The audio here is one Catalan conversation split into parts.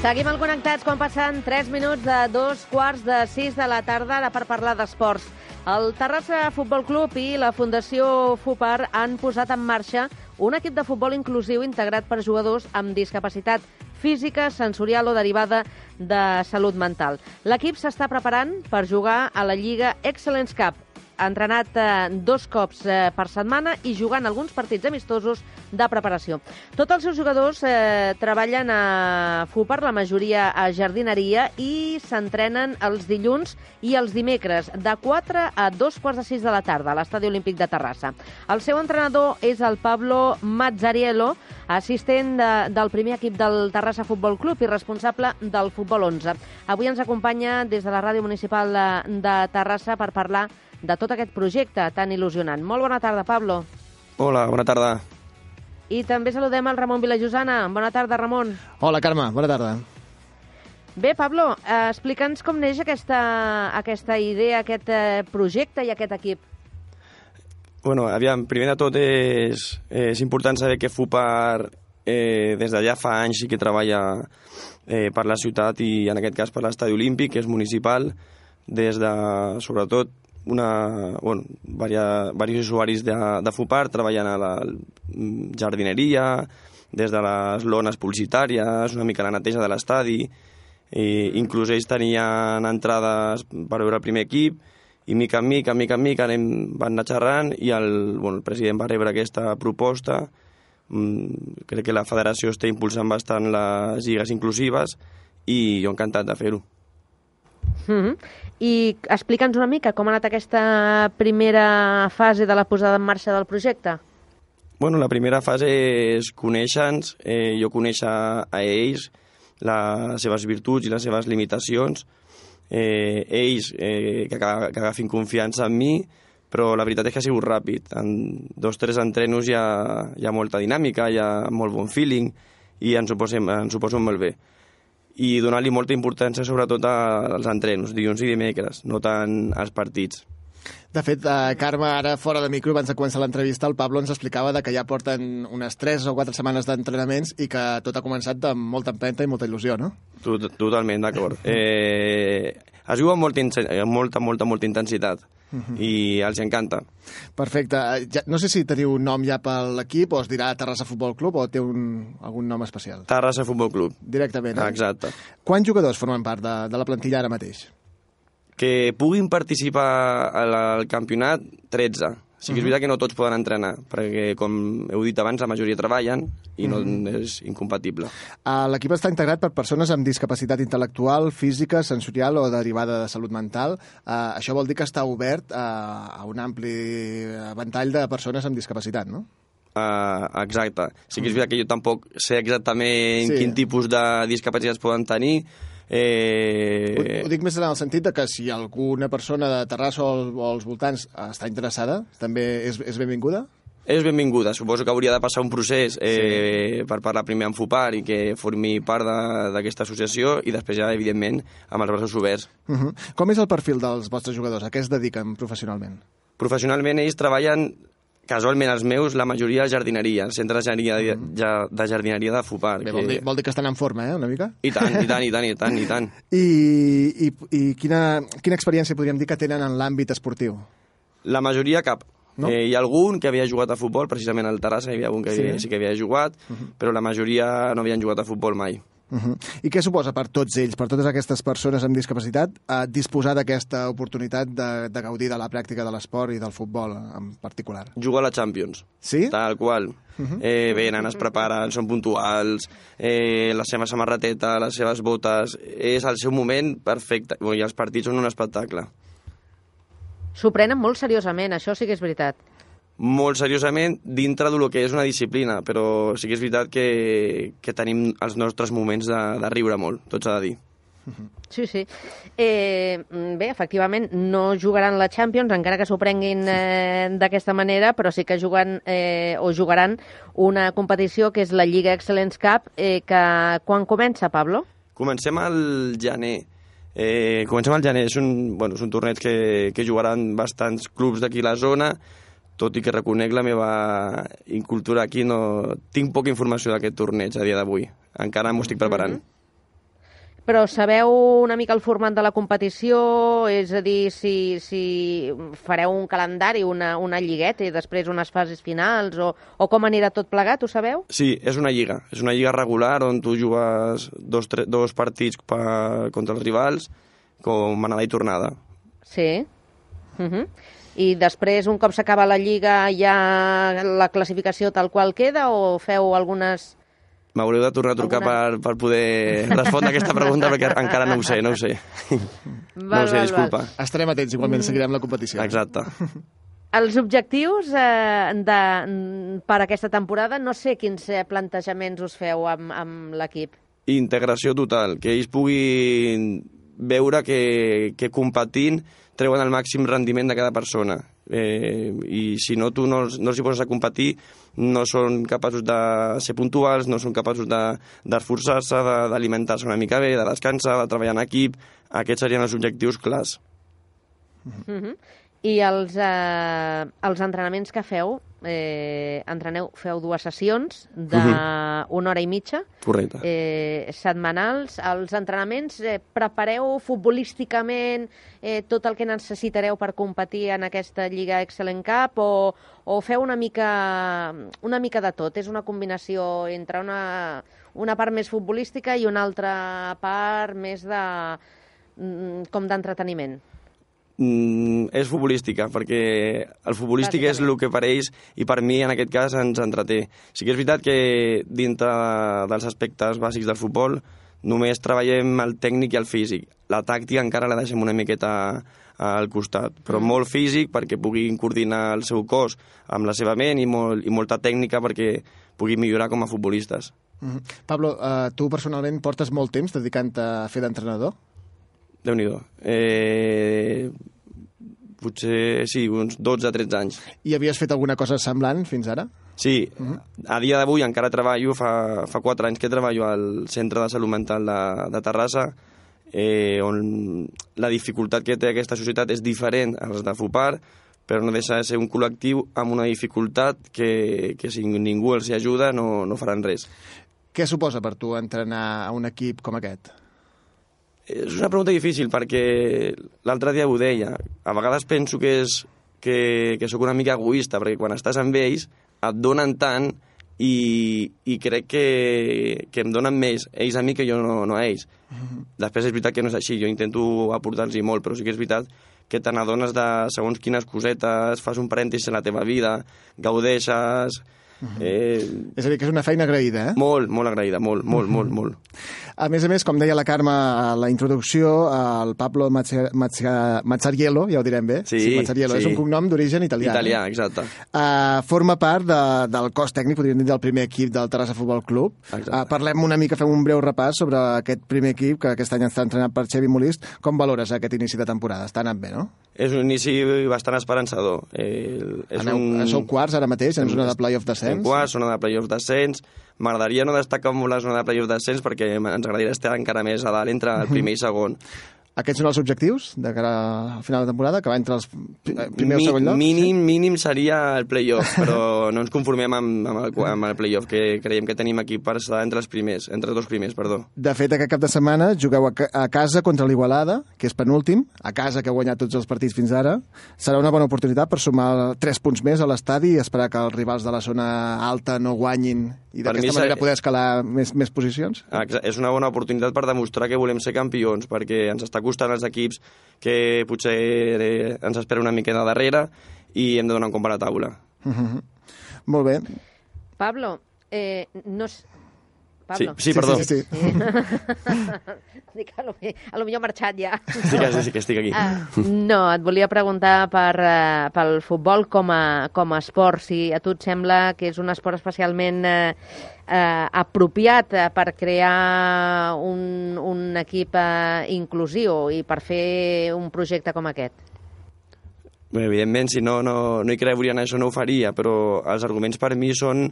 Seguim al Connectats quan passen 3 minuts de dos quarts de 6 de la tarda ara per parlar d'esports. El Terrassa Futbol Club i la Fundació FUPAR han posat en marxa un equip de futbol inclusiu integrat per jugadors amb discapacitat física, sensorial o derivada de salut mental. L'equip s'està preparant per jugar a la Lliga Excellence Cup, entrenat eh, dos cops eh, per setmana i jugant alguns partits amistosos de preparació. Tots els seus jugadors eh, treballen a FUPAR, la majoria a jardineria, i s'entrenen els dilluns i els dimecres, de 4 a 2 quarts de 6 de la tarda, a l'Estadi Olímpic de Terrassa. El seu entrenador és el Pablo Mazzariello, assistent de, del primer equip del Terrassa Futbol Club i responsable del Futbol 11. Avui ens acompanya des de la Ràdio Municipal de, de Terrassa per parlar de tot aquest projecte tan il·lusionant. Molt bona tarda, Pablo. Hola, bona tarda. I també saludem el Ramon Vilajosana. Bona tarda, Ramon. Hola, Carme. Bona tarda. Bé, Pablo, eh, explica'ns com neix aquesta, aquesta idea, aquest eh, projecte i aquest equip. Bueno, aviam, primer de tot és, és important saber que FUPAR eh, des d'allà fa anys sí que treballa eh, per la ciutat i en aquest cas per l'estadi olímpic, que és municipal, des de, sobretot, una, bueno, varia, diversos usuaris de, de FUPAR treballant a la jardineria, des de les lones publicitàries, una mica la neteja de l'estadi, i inclús ells tenien entrades per veure el primer equip, i mica en mica, mica en mica anem, van anar xerrant i el, bueno, el president va rebre aquesta proposta. Mm, crec que la federació està impulsant bastant les lligues inclusives i jo encantat de fer-ho. Mm -hmm. I explica'ns una mica com ha anat aquesta primera fase de la posada en marxa del projecte. Bueno, la primera fase és conèixer-nos, eh, jo conèixer a ells, les seves virtuts i les seves limitacions, eh, ells eh, que, que agafin confiança en mi, però la veritat és que ha sigut ràpid. En dos o tres entrenos hi ha, hi ha molta dinàmica, hi ha molt bon feeling i ens ho posem, ens ho posem molt bé i donar-li molta importància sobretot als entrenos, dilluns i dimecres, no tant als partits. De fet, eh, Carme, ara fora de micro, abans de començar l'entrevista, el Pablo ens explicava de que ja porten unes 3 o 4 setmanes d'entrenaments i que tot ha començat amb molta empenta i molta il·lusió, no? Tot, totalment, d'acord. Eh, es viu amb molta, molta, molta, molta intensitat uh -huh. i els encanta. Perfecte. Ja, no sé si teniu un nom ja per l'equip o es dirà Terrassa Futbol Club o té un, algun nom especial. Terrassa Futbol Club. Directament. Eh? Exacte. Quants jugadors formen part de, de la plantilla ara mateix? Que puguin participar al, al campionat, 13. Sí que és veritat que no tots poden entrenar, perquè, com heu dit abans, la majoria treballen i no mm -hmm. és incompatible. Uh, L'equip està integrat per persones amb discapacitat intel·lectual, física, sensorial o derivada de salut mental. Uh, això vol dir que està obert uh, a un ampli ventall de persones amb discapacitat, no? Uh, exacte. Sí que és veritat que jo tampoc sé exactament sí. quin tipus de discapacitats poden tenir, Eh... Ho, ho dic més en el sentit de que si alguna persona de Terrassa o, o als voltants està interessada, també és, és benvinguda? És benvinguda. Suposo que hauria de passar un procés eh, sí. per parlar primer amb FUPAR i que formi part d'aquesta associació i després ja, evidentment, amb els braços oberts. Uh -huh. Com és el perfil dels vostres jugadors? A què es dediquen professionalment? Professionalment ells treballen casualment els meus, la majoria de jardineria, el centre de jardineria, mm -hmm. de, jardineria de Fupar. Bé, vol, dir, vol dir que estan en forma, eh, una mica? I tant, i tant, i tant, i tant, i tant. I, i, i quina, quina experiència podríem dir que tenen en l'àmbit esportiu? La majoria cap. No? Eh, hi ha algun que havia jugat a futbol, precisament al Terrassa hi havia algun que sí, havia, sí que havia jugat, uh -huh. però la majoria no havien jugat a futbol mai. Uh -huh. I què suposa per tots ells, per totes aquestes persones amb discapacitat, eh, disposar d'aquesta oportunitat de, de gaudir de la pràctica de l'esport i del futbol en particular? Jugar a la Champions. Sí? Tal qual. Uh -huh. eh, venen, es preparen, són puntuals, eh, la seva samarrateta, les seves botes... És el seu moment perfecte. I els partits són un espectacle. S'ho prenen molt seriosament, això sí que és veritat molt seriosament dintre del que és una disciplina, però sí que és veritat que, que tenim els nostres moments de, de riure molt, tot s'ha de dir. Sí, sí. Eh, bé, efectivament, no jugaran la Champions, encara que s'ho prenguin eh, d'aquesta manera, però sí que juguen eh, o jugaran una competició que és la Lliga Excellence Cup, eh, que quan comença, Pablo? Comencem al gener. Eh, comencem al gener. És un, bueno, és un torneig que, que jugaran bastants clubs d'aquí la zona, tot i que reconec la meva incultura aquí, no tinc poca informació d'aquest torneig a dia d'avui. Encara m'ho estic preparant. Mm -hmm. Però sabeu una mica el format de la competició? És a dir, si, si fareu un calendari, una, una lligueta i després unes fases finals, o, o com anirà tot plegat, ho sabeu? Sí, és una lliga. És una lliga regular on tu jugues dos, tre, dos partits per, contra els rivals com anada i tornada. Sí. Uh -huh. I després, un cop s'acaba la lliga, ja la classificació tal qual queda o feu algunes... M'haureu de tornar a trucar Alguna- per, per poder respondre aquesta pregunta perquè encara no ho sé, no ho sé. no ho sé, disculpa. Estarem atents, igualment seguirem la competició. Exacte. Els objectius eh, de, per aquesta temporada, no sé quins eh, plantejaments us feu amb, amb l'equip. Integració total, que ells puguin veure que, que competint treuen el màxim rendiment de cada persona. Eh, I si no, tu no, no els hi poses a competir, no són capaços de ser puntuals, no són capaços de- d'esforçar-se, de, d'alimentar-se una mica bé, de descansar, de treballar en equip. Aquests serien els objectius clars. Uh -huh. I els, eh, els entrenaments que feu, eh, entreneu, feu dues sessions d'una hora i mitja, Correcte. eh, setmanals. Els entrenaments eh, prepareu futbolísticament eh, tot el que necessitareu per competir en aquesta Lliga Excellent Cup o, o feu una mica, una mica de tot? És una combinació entre una, una part més futbolística i una altra part més de mm, com d'entreteniment. Mm, és futbolística, perquè el futbolístic és el que per ells i per mi en aquest cas ens entreté. Sí que és veritat que dintre dels aspectes bàsics del futbol només treballem el tècnic i el físic. La tàctica encara la deixem una miqueta al costat, però molt físic perquè puguin coordinar el seu cos amb la seva ment i, molt, i molta tècnica perquè puguin millorar com a futbolistes. Mhm. Pablo, uh, tu personalment portes molt temps dedicant-te a fer d'entrenador? Déu nhi eh, Potser, sí, uns 12-13 anys. I havies fet alguna cosa semblant fins ara? Sí, a dia d'avui encara treballo, fa, fa 4 anys que treballo al Centre de Salut Mental de, de Terrassa, eh, on la dificultat que té aquesta societat és diferent a les de FUPAR, però no deixa de ser un col·lectiu amb una dificultat que, que si ningú els hi ajuda no, no faran res. Què suposa per tu entrenar a un equip com aquest? És una pregunta difícil perquè l'altre dia ho deia. A vegades penso que, és, que, que sóc una mica egoista perquè quan estàs amb ells et donen tant i, i crec que, que em donen més ells a mi que jo no, no a ells. Després és veritat que no és així, jo intento aportar-los molt, però sí que és veritat que te n'adones de segons quines cosetes, fas un parèntesi en la teva vida, gaudeixes... Eh, És a dir, que és una feina agraïda, eh? molt, molt agraïda, molt, molt, molt, molt. A més a més, com deia la Carme a la introducció, el Pablo Mazza- Mazza- Mazzariello, ja ho direm bé, Sí, Mazzariello, sí. és un cognom d'origen italià. Italià, Eh? exacte. Uh, forma part de, del cos tècnic, podríem dir, del primer equip del Terrassa Futbol Club. Exacte. Uh, parlem una mica, fem un breu repàs sobre aquest primer equip que aquest any està entrenat per Xevi Molist. Com valores aquest inici de temporada? Està anant bé, no? És un inici bastant esperançador. Eh, és Aneu, un... Sou quarts ara mateix, en zona de playoff En descens. quart, zona de playoff descens. M'agradaria no destacar molt la zona de playoff descens perquè ens agradaria estar encara més a dalt entre el primer i segon. Aquests són els objectius de cara al final de temporada, que va entre els pri- eh, primer o segon lloc? mínim, mínim seria el playoff, però no ens conformem amb, amb, el, amb el playoff, que creiem que tenim aquí per estar entre els primers, entre els dos primers, perdó. De fet, aquest cap de setmana jugueu a, a casa contra l'Igualada, que és penúltim, a casa que ha guanyat tots els partits fins ara. Serà una bona oportunitat per sumar 3 punts més a l'estadi i esperar que els rivals de la zona alta no guanyin i d'aquesta manera poder escalar més, més posicions. És una bona oportunitat per demostrar que volem ser campions, perquè ens està costant els equips que potser eh, ens espera una miqueta darrere i hem de donar un cop a la taula. Molt bé. Pablo, eh, no... Pablo. Sí, sí, perdó. Sí, sí, sí. Dic, a lo, a lo millor ha marxat ja. Sí que, sí, sí que estic aquí. Ah, no, et volia preguntar per, eh, pel futbol com a, com a esport. Si a tu et sembla que és un esport especialment eh, eh, apropiat per crear un, un equip eh, inclusiu i per fer un projecte com aquest. Bé, evidentment, si no, no, no hi creuria en això no ho faria, però els arguments per mi són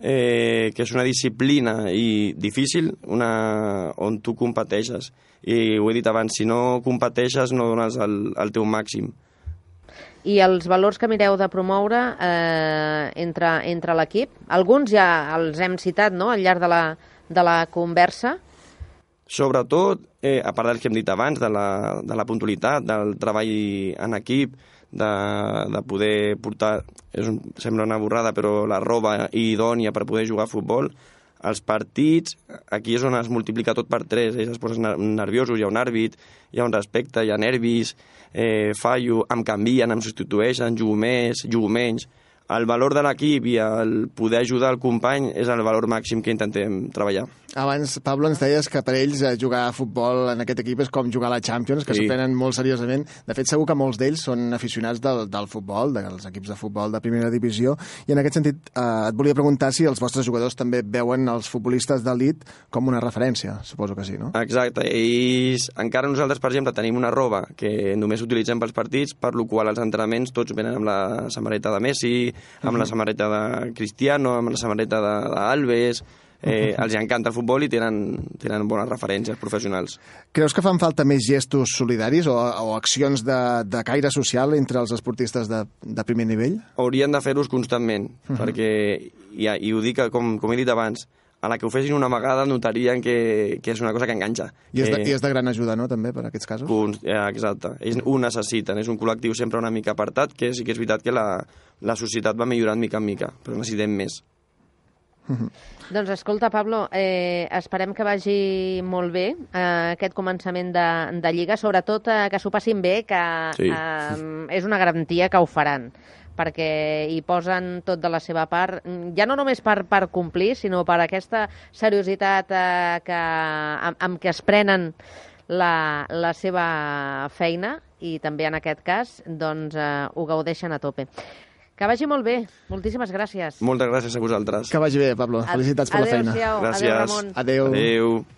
eh, que és una disciplina i difícil una, on tu competeixes. I ho he dit abans, si no competeixes no dones el, el teu màxim. I els valors que mireu de promoure eh, entre, entre l'equip, alguns ja els hem citat no? al llarg de la, de la conversa, Sobretot, eh, a part del que hem dit abans, de la, de la puntualitat, del treball en equip, de, de poder portar, és un, sembla una borrada, però la roba idònia per poder jugar a futbol, els partits, aquí és on es multiplica tot per tres, ells es posen nerviosos, hi ha un àrbit, hi ha un respecte, hi ha nervis, eh, fallo, em canvien, em substitueixen, jugo més, jugo menys el valor de l'equip i el poder ajudar el company és el valor màxim que intentem treballar. Abans, Pablo, ens deies que per ells eh, jugar a futbol en aquest equip és com jugar a la Champions, que s'ho sí. prenen molt seriosament. De fet, segur que molts d'ells són aficionats del, del futbol, dels equips de futbol de primera divisió, i en aquest sentit eh, et volia preguntar si els vostres jugadors també veuen els futbolistes d'elit com una referència. Suposo que sí, no? Exacte. Ells, encara nosaltres, per exemple, tenim una roba que només utilitzem pels partits, per lo qual els entrenaments tots venen amb la samarreta de Messi, amb la samarreta de Cristiano, amb la samarreta d'Alves, eh, els encanta el futbol i tenen, tenen bones referències professionals. Creus que fan falta més gestos solidaris o, o accions de, de caire social entre els esportistes de, de primer nivell? Haurien de fer-los constantment, uh -huh. perquè, i, i ho dic com, com he dit abans, a la que ho fessin una vegada notarien que, que és una cosa que enganxa. I és, de, eh, I és de gran ajuda, no?, també, per a aquests casos? Punts, eh, exacte. Ells ho necessiten. És un col·lectiu sempre una mica apartat, que sí que és veritat que la, la societat va millorant mica en mica, però necessitem més. Doncs escolta, Pablo, eh, esperem que vagi molt bé eh, aquest començament de, de Lliga, sobretot eh, que s'ho passin bé, que sí. eh, és una garantia que ho faran perquè hi posen tot de la seva part, ja no només per, per complir, sinó per aquesta seriositat eh, que, amb, amb què es prenen la, la seva feina i també en aquest cas doncs, eh, ho gaudeixen a tope. Que vagi molt bé. Moltíssimes gràcies. Moltes gràcies a vosaltres. Que vagi bé, Pablo. Felicitats per la feina. Gràcies. Adéu, Ramon. Adéu. Adéu.